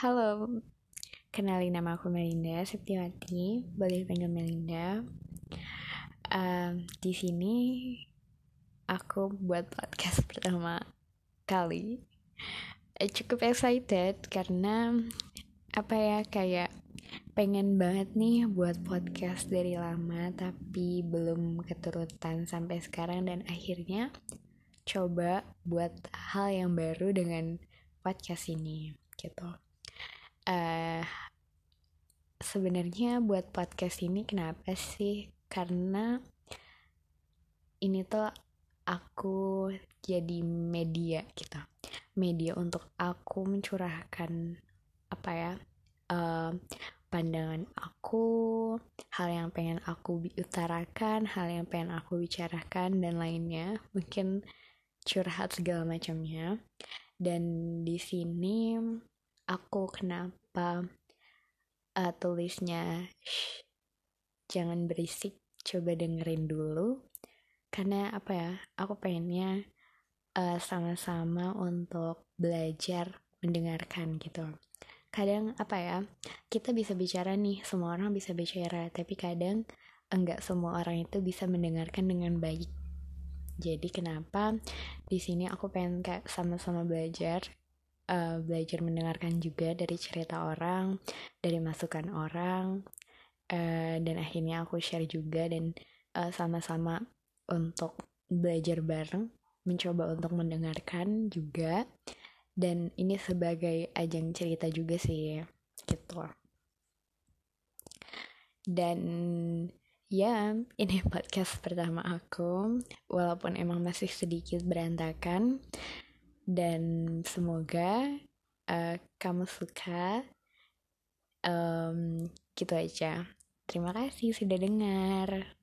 Halo, kenalin nama aku Melinda Septiwati, boleh panggil Melinda. Um, di sini aku buat podcast pertama kali. Eh, cukup excited karena apa ya kayak pengen banget nih buat podcast dari lama tapi belum keturutan sampai sekarang dan akhirnya coba buat hal yang baru dengan podcast ini gitu uh, sebenarnya buat podcast ini kenapa sih? Karena ini tuh aku jadi media gitu. Media untuk aku mencurahkan apa ya? Uh, pandangan aku, hal yang pengen aku utarakan, hal yang pengen aku bicarakan dan lainnya. Mungkin curhat segala macamnya. Dan di sini aku kenapa uh, tulisnya Shh, jangan berisik coba dengerin dulu. Karena apa ya aku pengennya eh, sama-sama untuk belajar mendengarkan gitu. Kadang apa ya kita bisa bicara nih semua orang bisa bicara tapi kadang enggak semua orang itu bisa mendengarkan dengan baik. Jadi kenapa di sini aku pengen kayak sama-sama belajar uh, belajar mendengarkan juga dari cerita orang, dari masukan orang, uh, dan akhirnya aku share juga dan uh, sama-sama untuk belajar bareng, mencoba untuk mendengarkan juga, dan ini sebagai ajang cerita juga sih, gitu. Dan ya, ini podcast pertama aku, walaupun emang masih sedikit berantakan dan semoga uh, kamu suka. Um, gitu aja. Terima kasih sudah dengar